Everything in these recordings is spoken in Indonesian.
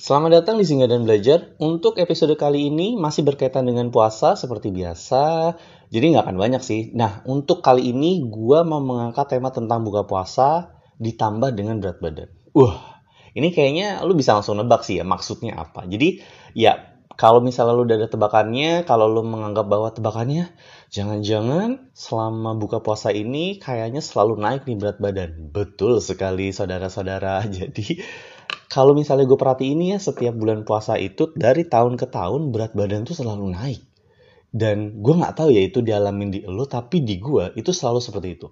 Selamat datang di Singgah dan Belajar. Untuk episode kali ini masih berkaitan dengan puasa seperti biasa. Jadi nggak akan banyak sih. Nah, untuk kali ini gue mau mengangkat tema tentang buka puasa ditambah dengan berat badan. Wah, ini kayaknya lu bisa langsung nebak sih ya maksudnya apa. Jadi ya kalau misalnya lu udah ada tebakannya, kalau lu menganggap bahwa tebakannya jangan-jangan selama buka puasa ini kayaknya selalu naik nih berat badan. Betul sekali saudara-saudara. Jadi kalau misalnya gue perhatiin ya setiap bulan puasa itu dari tahun ke tahun berat badan tuh selalu naik. Dan gue nggak tahu ya itu dialamin di lo, tapi di gue itu selalu seperti itu.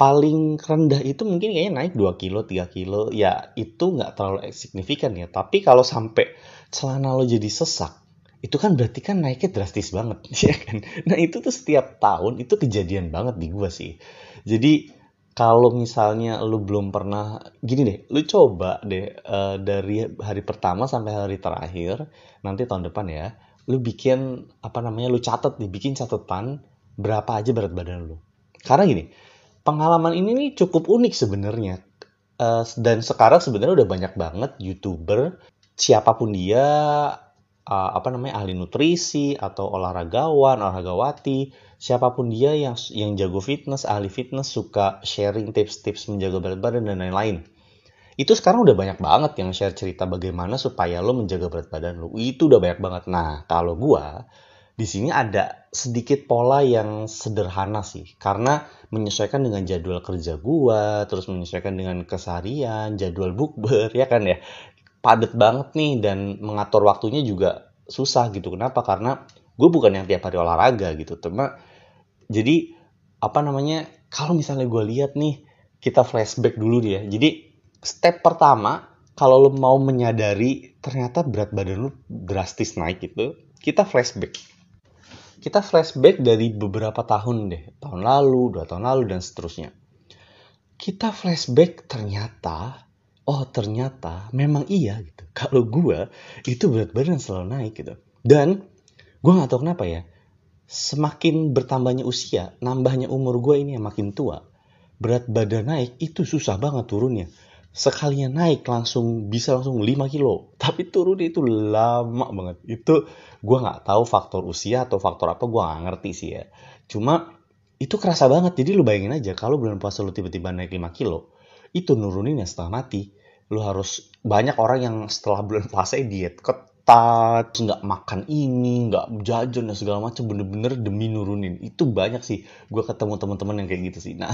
Paling rendah itu mungkin kayaknya naik 2 kilo, 3 kilo. Ya itu nggak terlalu signifikan ya. Tapi kalau sampai celana lo jadi sesak, itu kan berarti kan naiknya drastis banget, ya kan? Nah itu tuh setiap tahun itu kejadian banget di gue sih. Jadi kalau misalnya lu belum pernah gini deh, lu coba deh uh, dari hari pertama sampai hari terakhir nanti tahun depan ya, lu bikin apa namanya, lu catat nih, bikin catatan berapa aja berat badan lu. Karena gini, pengalaman ini nih cukup unik sebenarnya. Uh, dan sekarang sebenarnya udah banyak banget youtuber siapa pun dia uh, apa namanya ahli nutrisi atau olahragawan, olahragawati siapa pun dia yang yang jago fitness, ahli fitness suka sharing tips-tips menjaga berat badan dan lain-lain. Itu sekarang udah banyak banget yang share cerita bagaimana supaya lo menjaga berat badan lo. Itu udah banyak banget. Nah, kalau gua di sini ada sedikit pola yang sederhana sih karena menyesuaikan dengan jadwal kerja gua, terus menyesuaikan dengan keseharian, jadwal bukber ya kan ya. Padet banget nih dan mengatur waktunya juga susah gitu. Kenapa? Karena gue bukan yang tiap hari olahraga gitu. Cuma jadi apa namanya kalau misalnya gue lihat nih kita flashback dulu dia jadi step pertama kalau lo mau menyadari ternyata berat badan lo drastis naik gitu kita flashback kita flashback dari beberapa tahun deh tahun lalu dua tahun lalu dan seterusnya kita flashback ternyata oh ternyata memang iya gitu kalau gue itu berat badan selalu naik gitu dan gue nggak tahu kenapa ya semakin bertambahnya usia, nambahnya umur gue ini yang makin tua, berat badan naik itu susah banget turunnya. Sekalinya naik langsung bisa langsung 5 kilo, tapi turunnya itu lama banget. Itu gue nggak tahu faktor usia atau faktor apa gue nggak ngerti sih ya. Cuma itu kerasa banget. Jadi lu bayangin aja kalau bulan puasa lu tiba-tiba naik 5 kilo, itu nurunin ya setengah mati. Lu harus banyak orang yang setelah bulan puasa diet ketat, nggak makan ini, nggak jajan dan segala macam bener-bener demi nurunin. Itu banyak sih gue ketemu teman-teman yang kayak gitu sih. Nah,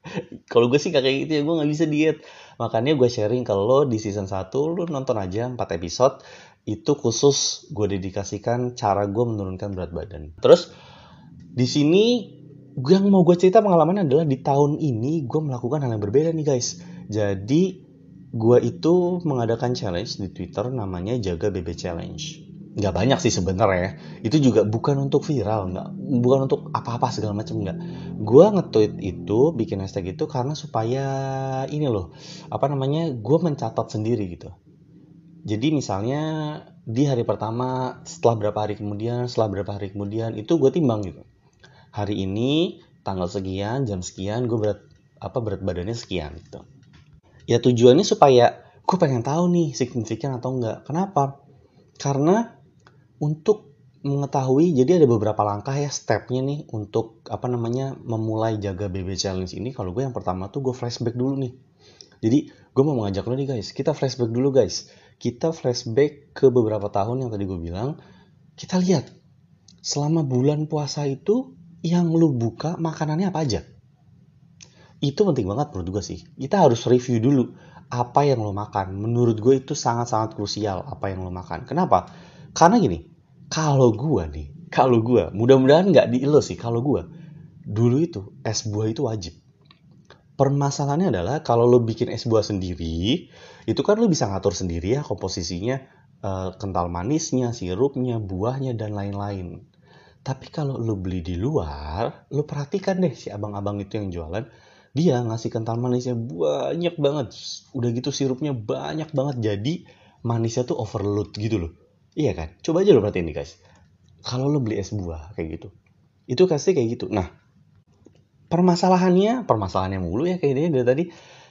kalau gue sih kayak gitu ya, gue nggak bisa diet. Makanya gue sharing kalau di season 1 lu nonton aja 4 episode, itu khusus gue dedikasikan cara gue menurunkan berat badan. Terus di sini yang mau gue cerita pengalaman adalah di tahun ini gue melakukan hal yang berbeda nih guys. Jadi gue itu mengadakan challenge di Twitter namanya Jaga BB Challenge. Nggak banyak sih sebenarnya. Itu juga bukan untuk viral, nggak, bukan untuk apa-apa segala macam nggak. Gue nge-tweet itu, bikin hashtag itu karena supaya ini loh, apa namanya, gue mencatat sendiri gitu. Jadi misalnya di hari pertama, setelah berapa hari kemudian, setelah berapa hari kemudian, itu gue timbang gitu. Hari ini tanggal sekian, jam sekian, gue berat apa berat badannya sekian gitu. Ya tujuannya supaya gue pengen tahu nih signifikan atau enggak. Kenapa? Karena untuk mengetahui jadi ada beberapa langkah ya stepnya nih untuk apa namanya memulai jaga BB challenge ini. Kalau gue yang pertama tuh gue flashback dulu nih. Jadi gue mau mengajak lo nih guys. Kita flashback dulu guys. Kita flashback ke beberapa tahun yang tadi gue bilang. Kita lihat selama bulan puasa itu yang lu buka makanannya apa aja? Itu penting banget menurut gue sih. Kita harus review dulu apa yang lo makan. Menurut gue itu sangat-sangat krusial apa yang lo makan. Kenapa? Karena gini kalau gue nih kalau gue mudah-mudahan nggak di lo sih kalau gue dulu itu es buah itu wajib. Permasalahannya adalah kalau lo bikin es buah sendiri itu kan lo bisa ngatur sendiri ya komposisinya uh, kental manisnya sirupnya buahnya dan lain-lain tapi kalau lo beli di luar lo perhatikan deh si abang-abang itu yang jualan. Dia ngasih kental manisnya banyak banget. Udah gitu sirupnya banyak banget. Jadi manisnya tuh overload gitu loh. Iya kan? Coba aja lo perhatiin nih guys. Kalau lo beli es buah kayak gitu itu kasih kayak gitu. Nah permasalahannya permasalahannya mulu ya kayak dia dari tadi.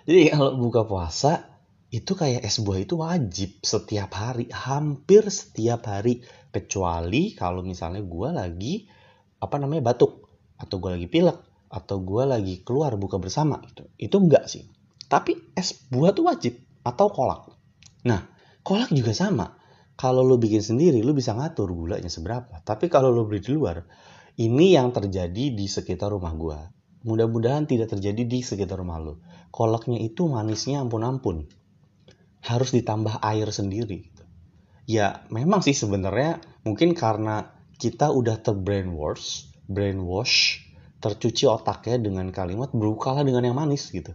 Jadi kalau buka puasa itu kayak es buah itu wajib setiap hari, hampir setiap hari. Kecuali kalau misalnya gue lagi apa namanya batuk atau gue lagi pilek atau gue lagi keluar buka bersama gitu. Itu enggak sih. Tapi es buah tuh wajib atau kolak. Nah, kolak juga sama. Kalau lo bikin sendiri, lo bisa ngatur gulanya seberapa. Tapi kalau lo beli di luar, ini yang terjadi di sekitar rumah gue. Mudah-mudahan tidak terjadi di sekitar rumah lo. Kolaknya itu manisnya ampun-ampun. Harus ditambah air sendiri. Ya, memang sih sebenarnya mungkin karena kita udah terbrainwash, brainwash tercuci otaknya dengan kalimat berukalah dengan yang manis gitu.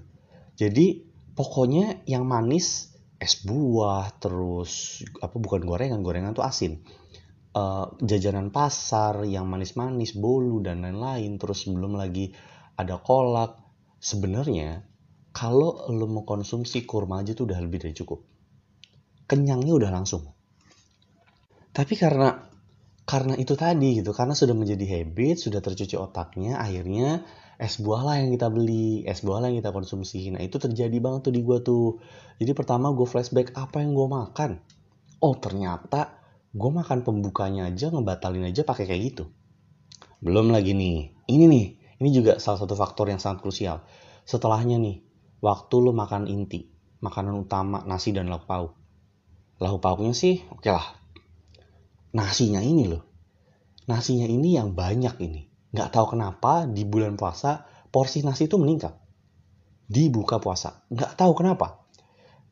Jadi pokoknya yang manis es buah terus apa bukan gorengan gorengan tuh asin. Uh, jajanan pasar yang manis-manis bolu dan lain-lain terus belum lagi ada kolak. Sebenarnya kalau lo mau konsumsi kurma aja tuh udah lebih dari cukup. Kenyangnya udah langsung tapi karena karena itu tadi gitu karena sudah menjadi habit sudah tercuci otaknya akhirnya es buah lah yang kita beli es buah lah yang kita konsumsi. Nah itu terjadi banget tuh di gue tuh. Jadi pertama gue flashback apa yang gue makan. Oh ternyata gue makan pembukanya aja ngebatalin aja pakai kayak gitu. Belum lagi nih ini nih ini juga salah satu faktor yang sangat krusial. Setelahnya nih waktu lo makan inti makanan utama nasi dan lauk pauk. Lauk pauknya sih oke okay lah nasinya ini loh. Nasinya ini yang banyak ini. Nggak tahu kenapa di bulan puasa porsi nasi itu meningkat. Di buka puasa. Nggak tahu kenapa.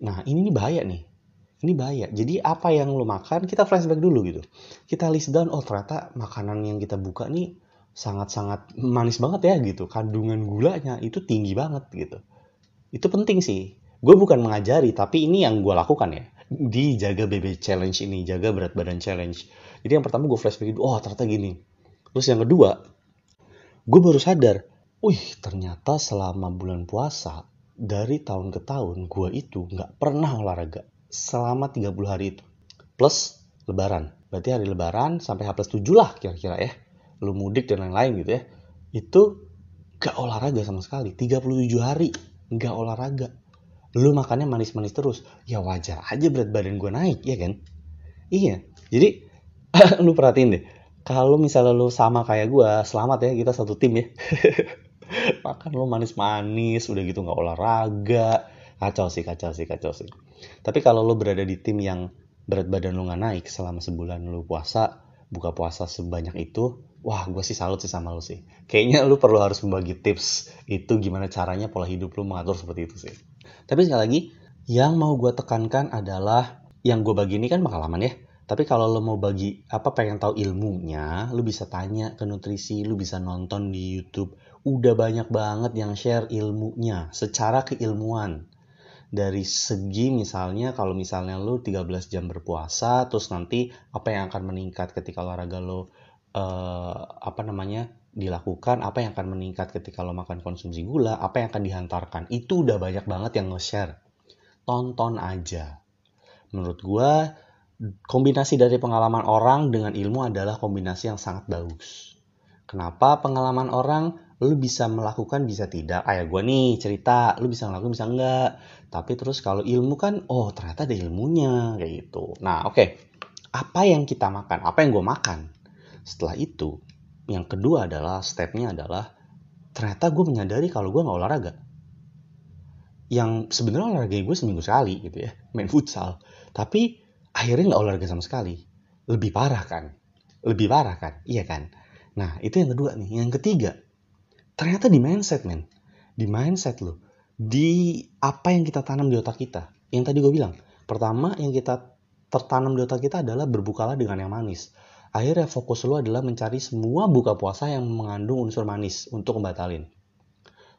Nah ini nih bahaya nih. Ini bahaya. Jadi apa yang lo makan kita flashback dulu gitu. Kita list down oh ternyata makanan yang kita buka nih sangat-sangat manis banget ya gitu. Kandungan gulanya itu tinggi banget gitu. Itu penting sih. Gue bukan mengajari tapi ini yang gue lakukan ya di jaga BB challenge ini, jaga berat badan challenge. Jadi yang pertama gue flashback itu, oh ternyata gini. Terus yang kedua, gue baru sadar, wih ternyata selama bulan puasa, dari tahun ke tahun gue itu nggak pernah olahraga selama 30 hari itu. Plus lebaran. Berarti hari lebaran sampai H plus 7 lah kira-kira ya. Lu mudik dan lain-lain gitu ya. Itu gak olahraga sama sekali. 37 hari gak olahraga lu makannya manis-manis terus. Ya wajar aja berat badan gue naik ya kan? Iya. Jadi lu perhatiin deh. Kalau misalnya lu sama kayak gue selamat ya kita satu tim ya. Makan lu manis-manis udah gitu nggak olahraga. Kacau sih kacau sih kacau sih. Tapi kalau lu berada di tim yang berat badan lu nggak naik selama sebulan lu puasa buka puasa sebanyak itu wah gue sih salut sih sama lu sih. Kayaknya lu perlu harus membagi tips itu gimana caranya pola hidup lu mengatur seperti itu sih tapi sekali lagi, yang mau gue tekankan adalah yang gue bagi ini kan pengalaman ya. Tapi kalau lo mau bagi apa pengen tahu ilmunya, lo bisa tanya ke nutrisi, lo bisa nonton di YouTube. Udah banyak banget yang share ilmunya secara keilmuan. Dari segi misalnya kalau misalnya lo 13 jam berpuasa, terus nanti apa yang akan meningkat ketika olahraga lo uh, apa namanya dilakukan, apa yang akan meningkat ketika lo makan konsumsi gula, apa yang akan dihantarkan. Itu udah banyak banget yang nge-share. Tonton aja. Menurut gue, kombinasi dari pengalaman orang dengan ilmu adalah kombinasi yang sangat bagus. Kenapa pengalaman orang lu bisa melakukan bisa tidak kayak gue nih cerita lu bisa melakukan bisa enggak tapi terus kalau ilmu kan oh ternyata ada ilmunya kayak gitu nah oke okay. apa yang kita makan apa yang gue makan setelah itu yang kedua adalah stepnya adalah ternyata gue menyadari kalau gue nggak olahraga. Yang sebenarnya olahraga gue seminggu sekali gitu ya main futsal. Tapi akhirnya nggak olahraga sama sekali. Lebih parah kan? Lebih parah kan? Iya kan? Nah itu yang kedua nih. Yang ketiga ternyata di mindset men. Di mindset lo di apa yang kita tanam di otak kita. Yang tadi gue bilang pertama yang kita tertanam di otak kita adalah berbukalah dengan yang manis akhirnya fokus lo adalah mencari semua buka puasa yang mengandung unsur manis untuk membatalin.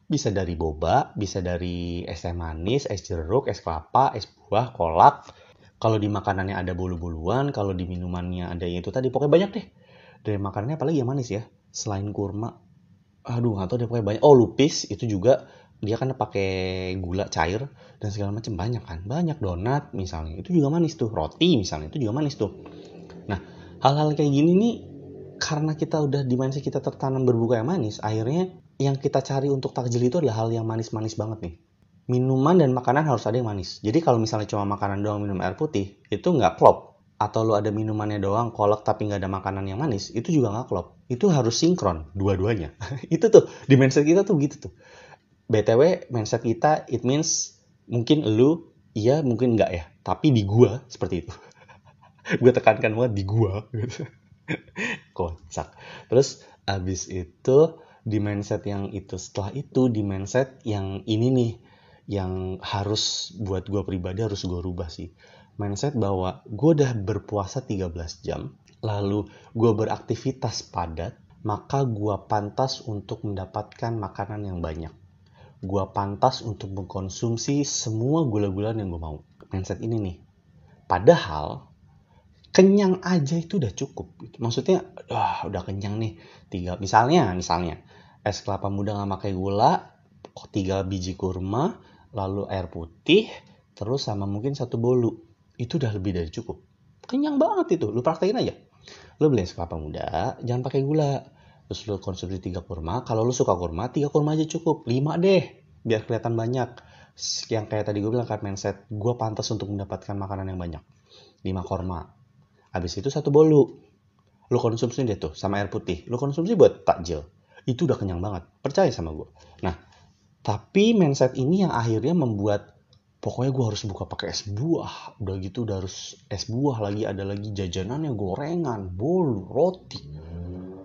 Bisa dari boba, bisa dari es teh manis, es jeruk, es kelapa, es buah, kolak. Kalau di makanannya ada bolu-boluan, kalau di minumannya ada yang itu tadi, pokoknya banyak deh. Dari makanannya apalagi yang manis ya, selain kurma. Aduh, atau deh pokoknya banyak. Oh, lupis itu juga dia kan pakai gula cair dan segala macam banyak kan. Banyak donat misalnya, itu juga manis tuh. Roti misalnya, itu juga manis tuh. Hal-hal kayak gini nih karena kita udah di mindset kita tertanam berbuka yang manis akhirnya yang kita cari untuk takjil itu adalah hal yang manis-manis banget nih minuman dan makanan harus ada yang manis. Jadi kalau misalnya cuma makanan doang minum air putih, itu nggak klop. Atau lu ada minumannya doang kolak tapi nggak ada makanan yang manis, itu juga nggak klop. Itu harus sinkron dua-duanya. itu tuh di mindset kita tuh gitu tuh. BTW mindset kita it means mungkin lu iya mungkin nggak ya, tapi di gua seperti itu. Gue tekankan banget di gua gitu. Kocak. Terus abis itu di mindset yang itu setelah itu di mindset yang ini nih yang harus buat gue pribadi harus gue rubah sih mindset bahwa gue udah berpuasa 13 jam lalu gue beraktivitas padat maka gue pantas untuk mendapatkan makanan yang banyak gue pantas untuk mengkonsumsi semua gula-gula yang gue mau mindset ini nih padahal kenyang aja itu udah cukup maksudnya wah udah kenyang nih tiga misalnya misalnya es kelapa muda nggak pakai gula tiga biji kurma lalu air putih, terus sama mungkin satu bolu. Itu udah lebih dari cukup. Kenyang banget itu, lu praktekin aja. Lu beli es kelapa muda, jangan pakai gula. Terus lu konsumsi tiga kurma, kalau lu suka kurma, tiga kurma aja cukup. Lima deh, biar kelihatan banyak. Yang kayak tadi gue bilang kan mindset, gue pantas untuk mendapatkan makanan yang banyak. Lima kurma. Habis itu satu bolu. Lu konsumsi deh tuh, sama air putih. Lu konsumsi buat takjil. Itu udah kenyang banget. Percaya sama gue. Nah, tapi mindset ini yang akhirnya membuat pokoknya gue harus buka pakai es buah. Udah gitu udah harus es buah lagi ada lagi jajanannya gorengan, bolu, roti.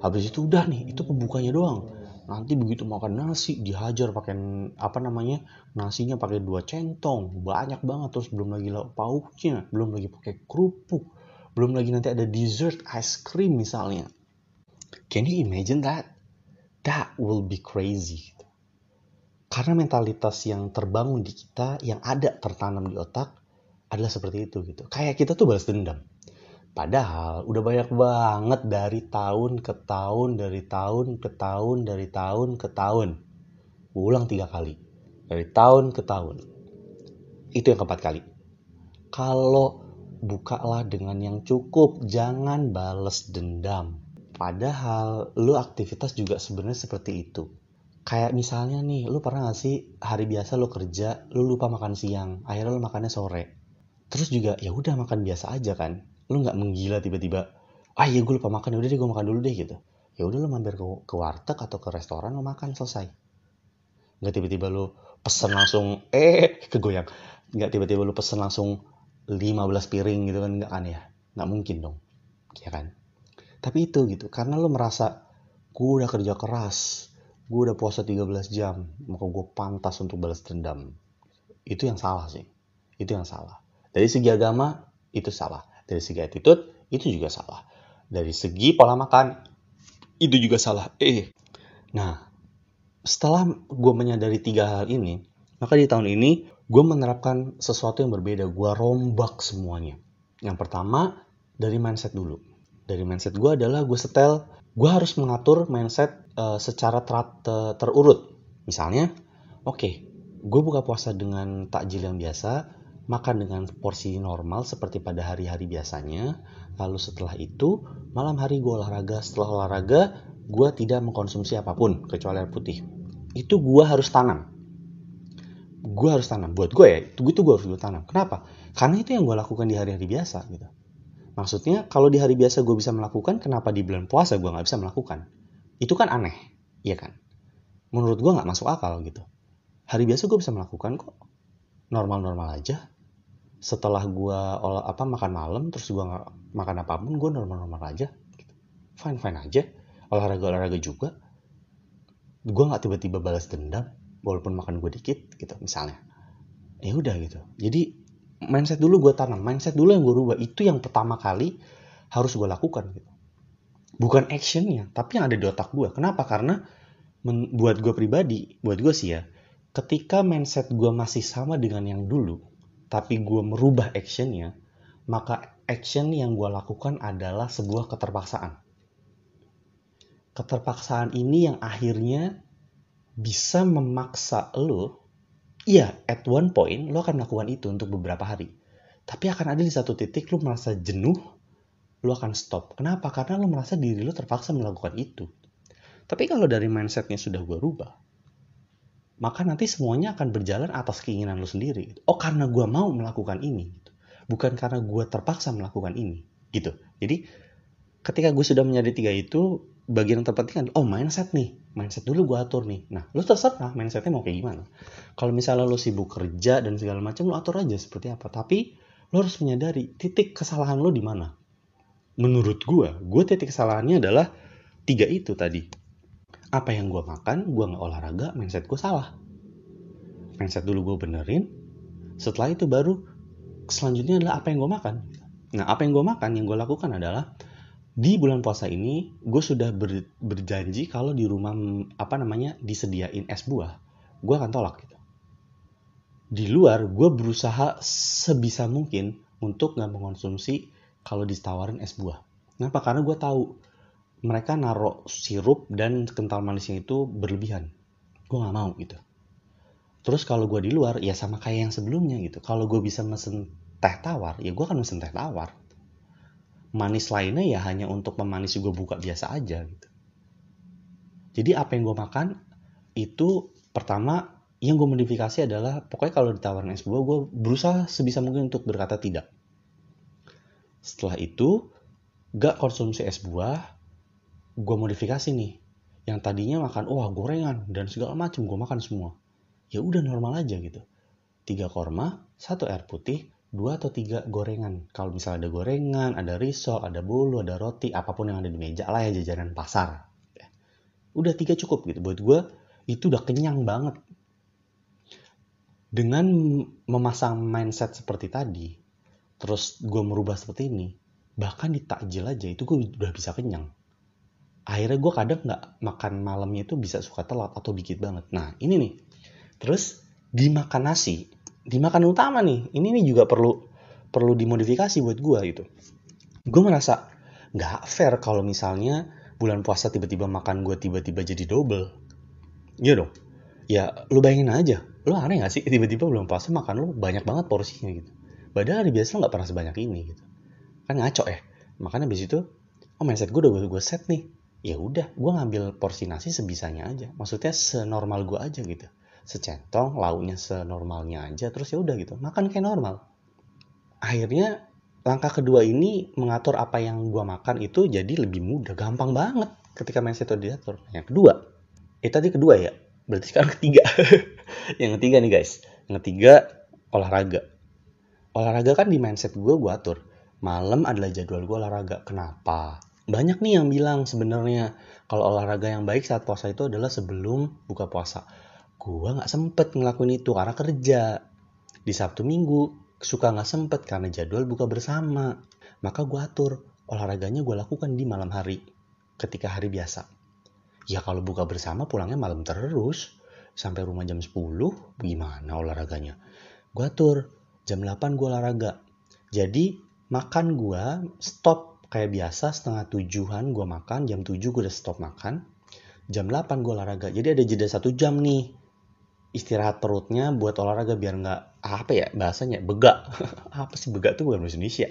Habis itu udah nih, itu pembukanya doang. Nanti begitu makan nasi dihajar pakai apa namanya? Nasinya pakai dua centong, banyak banget terus belum lagi lauk pauknya, belum lagi pakai kerupuk, belum lagi nanti ada dessert ice cream misalnya. Can you imagine that? That will be crazy. Karena mentalitas yang terbangun di kita, yang ada tertanam di otak, adalah seperti itu gitu. Kayak kita tuh balas dendam. Padahal udah banyak banget dari tahun ke tahun, dari tahun ke tahun, dari tahun ke tahun. Ulang tiga kali. Dari tahun ke tahun. Itu yang keempat kali. Kalau bukalah dengan yang cukup, jangan balas dendam. Padahal lu aktivitas juga sebenarnya seperti itu. Kayak misalnya nih lu pernah gak sih hari biasa lu kerja lu lupa makan siang akhirnya lu makannya sore. Terus juga ya udah makan biasa aja kan. Lu nggak menggila tiba-tiba ah iya gue lupa makan ya udah deh gue makan dulu deh gitu. Ya udah lu mampir ke, ke warteg atau ke restoran lu makan selesai. Nggak tiba-tiba lu pesen langsung eh kegoyang. Nggak tiba-tiba lu pesen langsung 15 piring gitu kan nggak kan ya nggak mungkin dong ya kan tapi itu gitu karena lu merasa gue udah kerja keras gue udah puasa 13 jam, maka gue pantas untuk balas dendam. Itu yang salah sih. Itu yang salah. Dari segi agama, itu salah. Dari segi attitude, itu juga salah. Dari segi pola makan, itu juga salah. Eh, nah, setelah gue menyadari tiga hal ini, maka di tahun ini gue menerapkan sesuatu yang berbeda. Gue rombak semuanya. Yang pertama, dari mindset dulu. Dari mindset gue adalah gue setel gue harus mengatur mindset uh, secara ter terurut. Misalnya, oke, okay, gue buka puasa dengan takjil yang biasa, makan dengan porsi normal seperti pada hari-hari biasanya. Lalu setelah itu, malam hari gue olahraga. Setelah olahraga, gue tidak mengkonsumsi apa pun kecuali air putih. Itu gue harus tanam. Gue harus tanam. Buat gue ya, itu, gue harus gue tanam. Kenapa? Karena itu yang gue lakukan di hari-hari biasa gitu. Maksudnya kalau di hari biasa gue bisa melakukan, kenapa di bulan puasa gue nggak bisa melakukan? Itu kan aneh, iya kan? Menurut gue nggak masuk akal gitu. Hari biasa gue bisa melakukan kok, normal-normal aja. Setelah gue apa makan malam, terus gue makan apa pun, gue normal-normal aja. Fine-fine aja. Olahraga-olahraga juga. Gue nggak tiba-tiba balas dendam, walaupun makan gue dikit gitu misalnya. Ya udah gitu. Jadi mindset dulu gue tanam mindset dulu yang gue rubah. Itu yang pertama kali harus gue lakukan gitu. Bukan actionnya tapi yang ada di otak gue. Kenapa? Karena buat gue pribadi buat gue sih ya ketika mindset gue masih sama dengan yang dulu tapi gue merubah actionnya maka action yang gue lakukan adalah sebuah keterpaksaan. Keterpaksaan ini yang akhirnya bisa memaksa lo Iya, at one point lo akan melakukan itu untuk beberapa hari. Tapi akan ada di satu titik lo merasa jenuh, lo akan stop. Kenapa? Karena lo merasa diri lo terpaksa melakukan itu. Tapi kalau dari mindsetnya sudah gue rubah, maka nanti semuanya akan berjalan atas keinginan lu sendiri. Oh karena gue mau melakukan ini, gitu. bukan karena gue terpaksa melakukan ini, gitu. Jadi ketika gue sudah menjadi tiga itu, bagian yang terpenting kan, oh mindset nih, mindset dulu gue atur nih. Nah, lu terserah mindsetnya mau kayak gimana. Kalau misalnya lu sibuk kerja dan segala macam, lu atur aja seperti apa. Tapi lu harus menyadari titik kesalahan lu di mana. Menurut gue, gue titik kesalahannya adalah tiga itu tadi apa yang gue makan gue nggak olahraga mindset gue salah mindset dulu gue benerin setelah itu baru selanjutnya adalah apa yang gue makan nah apa yang gue makan yang gue lakukan adalah di bulan puasa ini gue sudah ber, berjanji kalau di rumah apa namanya disediain es buah gue akan tolak gitu di luar gue berusaha sebisa mungkin untuk nggak mengonsumsi kalau ditawarin es buah kenapa karena gue tahu mereka naruh sirup dan kental manisnya itu berlebihan. Gue gak mau gitu. Terus kalau gue di luar, ya sama kayak yang sebelumnya gitu. Kalau gue bisa mesen teh tawar, ya gue akan mesen teh tawar. Manis lainnya ya hanya untuk memanis gue buka biasa aja gitu. Jadi apa yang gue makan itu pertama yang gue modifikasi adalah pokoknya kalau ditawarin es buah gue berusaha sebisa mungkin untuk berkata tidak. Setelah itu gak konsumsi es buah, gue modifikasi nih yang tadinya makan wah gorengan dan segala macam gue makan semua ya udah normal aja gitu tiga korma satu air putih dua atau tiga gorengan. Kalau misalnya ada gorengan ada risol ada bolu ada roti apa pun yang ada di meja lah ya jajanan pasar. Udah tiga cukup gitu. Buat gue itu udah kenyang banget. Dengan memasang mindset seperti tadi terus gue merubah seperti ini bahkan di takjil aja itu gue udah bisa kenyang. Akhirnya gue kadang nggak makan malamnya itu bisa suka telat atau dikit banget. Nah ini nih. Terus dimakan nasi dimakan utama nih. Ini nih juga perlu perlu dimodifikasi buat gue gitu. Gue merasa nggak fair kalau misalnya bulan puasa tiba-tiba makan gue tiba-tiba jadi double. Iya dong. Ya lu bayangin aja. Lu aneh gak sih? Tiba-tiba bulan puasa makan lu banyak banget porsinya gitu. Padahal hari biasa nggak pernah sebanyak ini gitu. Kan ngaco ya. Makanya abis itu oh mindset gue udah gue set nih. Ya udah gue ngambil porsi nasi sebisanya aja. Maksudnya senormal gue aja gitu secentong lauknya senormalnya aja terus ya udah gitu. Makan kayak normal. Akhirnya langkah kedua ini mengatur apa yang gue makan itu jadi lebih mudah. Gampang banget ketika mindset itu diatur. Yang kedua itu tadi kedua ya? Berarti sekarang ketiga. Yang ketiga nih guys. Yang ketiga olahraga. Olahraga kan di mindset gue gue atur. Malam adalah jadwal gue olahraga. Kenapa? Banyak nih yang bilang sebenarnya kalau olahraga yang baik saat puasa itu adalah sebelum buka puasa. Gua nggak sempet ngelakuin itu karena kerja. Di Sabtu Minggu suka nggak sempet karena jadwal buka bersama. Maka gua atur olahraganya gue lakukan di malam hari ketika hari biasa. Ya kalau buka bersama pulangnya malam terus. Sampai rumah jam 10, gimana olahraganya? Gue atur, jam 8 gue olahraga. Jadi makan gue stop kayak biasa setengah tujuhan gue makan jam tujuh gue udah stop makan jam 8 gue olahraga jadi ada jeda satu jam nih istirahat perutnya buat olahraga biar nggak apa ya bahasanya begak apa sih begak tuh bukan bahasa Indonesia.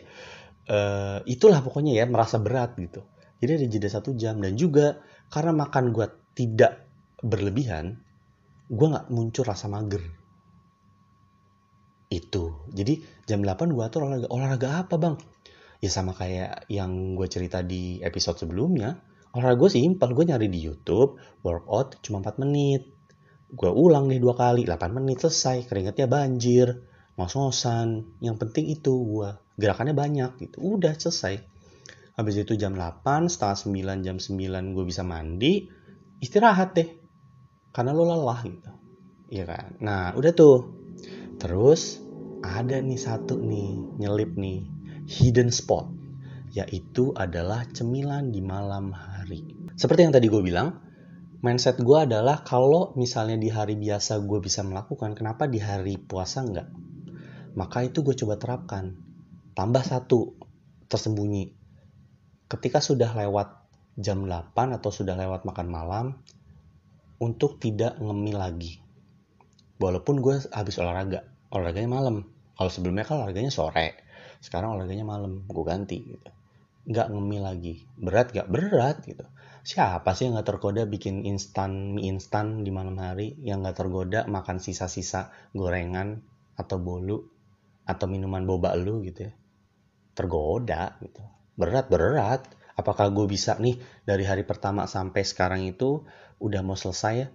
Uh, itulah pokoknya ya merasa berat gitu. Jadi ada jeda satu jam dan juga karena makan gue tidak berlebihan gue nggak muncul rasa mager. Itu. Jadi jam 8 gue atur olahraga. Olahraga apa bang? Ya sama kayak yang gue cerita di episode sebelumnya. Olahraga gue simpel gue nyari di YouTube workout cuma 4 menit gue ulang nih dua kali 8 menit selesai. Keringetnya banjir ngos-ngosan. Yang penting itu gue gerakannya banyak gitu. Udah selesai. Habis itu jam 8 setengah 9 jam 9 gue bisa mandi istirahat deh. Karena lo lelah gitu. Iya kan? Nah udah tuh. Terus ada nih satu nih nyelip nih hidden spot, yaitu adalah cemilan di malam hari. Seperti yang tadi gue bilang, mindset gue adalah kalau misalnya di hari biasa gue bisa melakukan, kenapa di hari puasa enggak? Maka itu gue coba terapkan. Tambah satu, tersembunyi. Ketika sudah lewat jam 8 atau sudah lewat makan malam, untuk tidak ngemil lagi. Walaupun gue habis olahraga, olahraganya malam. Kalau sebelumnya kan olahraganya sore sekarang olahraganya malam gue ganti gitu nggak ngemil lagi. Berat gak berat gitu. Siapa sih yang nggak tergoda bikin instan mie instan di malam hari yang nggak tergoda makan sisa-sisa gorengan atau bolu atau minuman boba lu gitu ya? Tergoda gitu. Berat berat. Apakah gue bisa nih dari hari pertama sampai sekarang itu udah mau selesai ya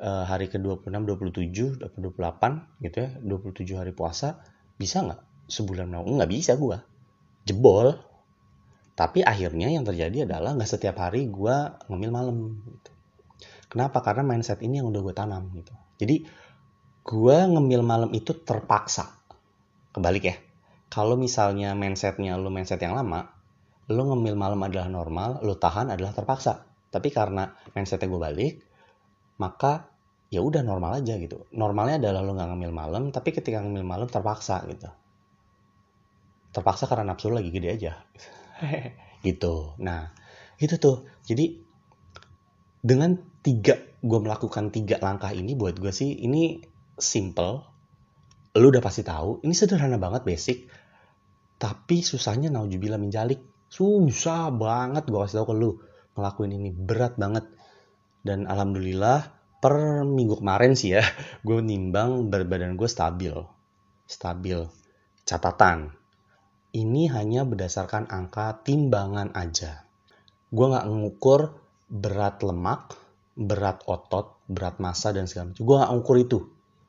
uh, hari ke-26, 27, 28 gitu ya 27 hari puasa bisa nggak? Sebulan mau? Nggak bisa gue jebol tapi akhirnya yang terjadi adalah nggak setiap hari gue ngemil malam gitu. Kenapa? Karena mindset ini yang udah gue tanam gitu. Jadi gue ngemil malam itu terpaksa. Kebalik ya. Kalau misalnya mindsetnya lo mindset yang lama, lo ngemil malam adalah normal, lo tahan adalah terpaksa. Tapi karena mindsetnya gue balik, maka ya udah normal aja gitu. Normalnya adalah lo nggak ngemil malam, tapi ketika ngemil malam terpaksa gitu. Terpaksa karena nafsu lagi gede aja. gitu nah itu tuh. Jadi dengan tiga gue melakukan tiga langkah ini buat gue sih ini simple. Lu udah pasti tahu ini sederhana banget basic. Tapi susahnya naujubillah menjalik. Susah banget gue kasih tau ke lu ngelakuin ini. Berat banget. Dan alhamdulillah per minggu kemarin sih ya gue nimbang berat badan gue stabil. Stabil. Catatan ini hanya berdasarkan angka timbangan aja. Gue nggak ngukur berat lemak, berat otot, berat massa dan segala macam. Gue nggak ngukur itu.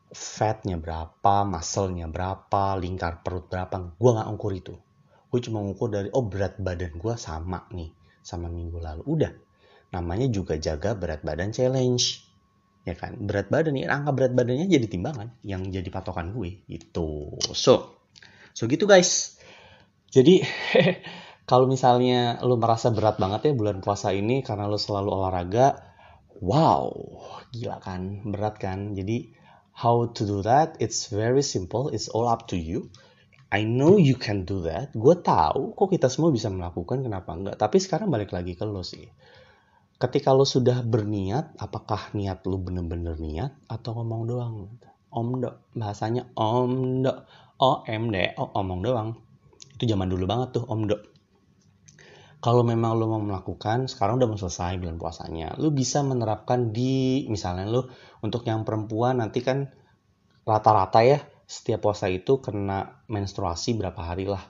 Fatnya berapa, muscle-nya berapa, lingkar perut berapa. Gue nggak ngukur itu. Gue cuma ngukur dari, oh berat badan gue sama nih sama minggu lalu. Udah. Namanya juga jaga berat badan challenge. Ya kan? Berat badan ini, angka berat badannya jadi timbangan yang jadi patokan gue. Gitu. So, so gitu guys jadi kalau misalnya lu merasa berat banget ya bulan puasa ini karena lu selalu olahraga, wow, gila kan, berat kan. Jadi how to do that? It's very simple. It's all up to you. I know you can do that. Gue tahu kok kita semua bisa melakukan, kenapa enggak. Tapi sekarang balik lagi ke lo sih. Ketika lo sudah berniat, apakah niat lo bener-bener niat atau ngomong doang? Om dok, bahasanya om dok, om deh, oh, omong doang itu zaman dulu banget tuh Om Dok. Kalau memang lo mau melakukan, sekarang udah mau selesai bulan puasanya. Lo bisa menerapkan di, misalnya lo untuk yang perempuan nanti kan rata-rata ya, setiap puasa itu kena menstruasi berapa hari lah.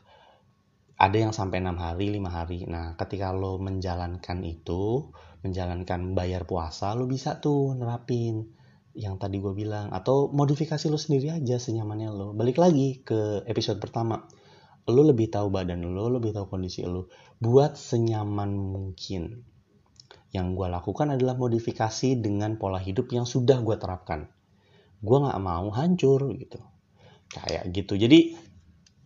Ada yang sampai 6 hari, 5 hari. Nah, ketika lo menjalankan itu, menjalankan bayar puasa, lo bisa tuh nerapin yang tadi gue bilang. Atau modifikasi lo sendiri aja senyamannya lo. Balik lagi ke episode pertama lo lebih tahu badan lo, lebih tahu kondisi lo. Buat senyaman mungkin. Yang gue lakukan adalah modifikasi dengan pola hidup yang sudah gue terapkan. Gue gak mau hancur gitu. Kayak gitu. Jadi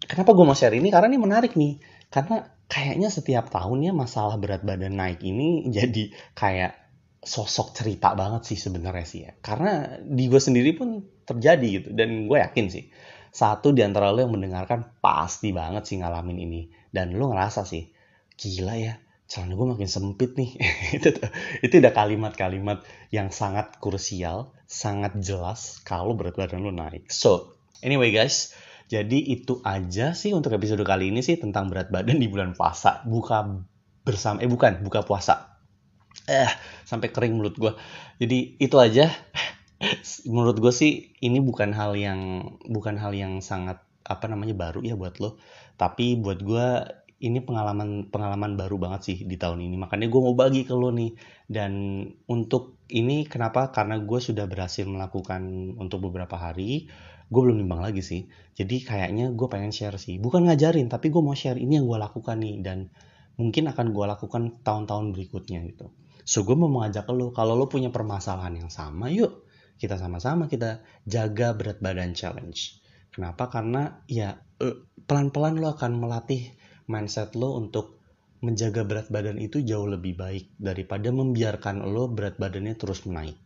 kenapa gue mau share ini? Karena ini menarik nih. Karena kayaknya setiap tahunnya masalah berat badan naik ini jadi kayak sosok cerita banget sih sebenarnya sih ya. Karena di gue sendiri pun terjadi gitu. Dan gue yakin sih satu di antara lo yang mendengarkan pasti banget sih ngalamin ini. Dan lo ngerasa sih, gila ya, celana gue makin sempit nih. itu itu udah kalimat-kalimat yang sangat krusial, sangat jelas kalau berat badan lo naik. So, anyway guys, jadi itu aja sih untuk episode kali ini sih tentang berat badan di bulan puasa. Buka bersama, eh bukan, buka puasa. Eh, sampai kering mulut gue. Jadi itu aja menurut gue sih ini bukan hal yang bukan hal yang sangat apa namanya baru ya buat lo. Tapi buat gue ini pengalaman pengalaman baru banget sih di tahun ini. Makanya gue mau bagi ke lo nih. Dan untuk ini kenapa? Karena gue sudah berhasil melakukan untuk beberapa hari gue belum nimbang lagi sih. Jadi kayaknya gue pengen share sih. Bukan ngajarin tapi gue mau share ini yang gue lakukan nih. Dan mungkin akan gue lakukan tahun-tahun berikutnya gitu. So gue mau mengajak lo kalau lo punya permasalahan yang sama yuk kita sama-sama kita jaga berat badan challenge. Kenapa? Karena ya eh, pelan-pelan lo akan melatih mindset lo untuk menjaga berat badan itu jauh lebih baik daripada membiarkan lo berat badannya terus menaik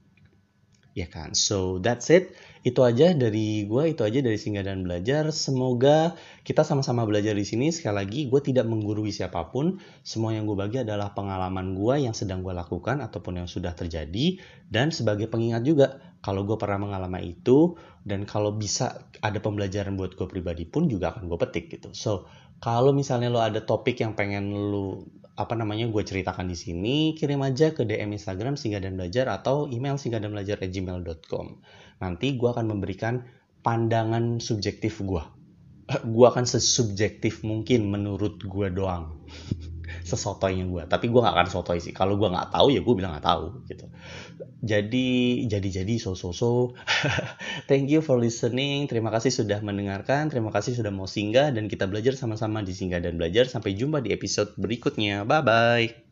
ya kan? So that's it. Itu aja dari gue itu aja dari singgah dan belajar. Semoga kita sama-sama belajar di sini. Sekali lagi gue tidak menggurui siapa pun. Semua yang gue bagi adalah pengalaman gue yang sedang gue lakukan ataupun yang sudah terjadi. Dan sebagai pengingat juga kalau gue pernah mengalami itu dan kalau bisa ada pembelajaran buat gue pribadi pun juga akan gue petik gitu. So Kalau misalnya lo ada topik yang pengen lo apa namanya gue ceritakan di sini, kirim aja ke DM Instagram Singgah dan Belajar atau email singgah dan belajar gmail.com. Nanti gue akan memberikan pandangan subjektif gue. gue akan sesubjektif mungkin menurut gue doang. sesotoynya gue tapi gue gak akan sotoy sih kalau gue nggak tahu ya gue bilang nggak tahu gitu jadi jadi jadi so so so thank you for listening. Terima kasih sudah mendengarkan. Terima kasih sudah mau singgah. Dan kita belajar sama-sama di singgah dan belajar. Sampai jumpa di episode berikutnya. Bye bye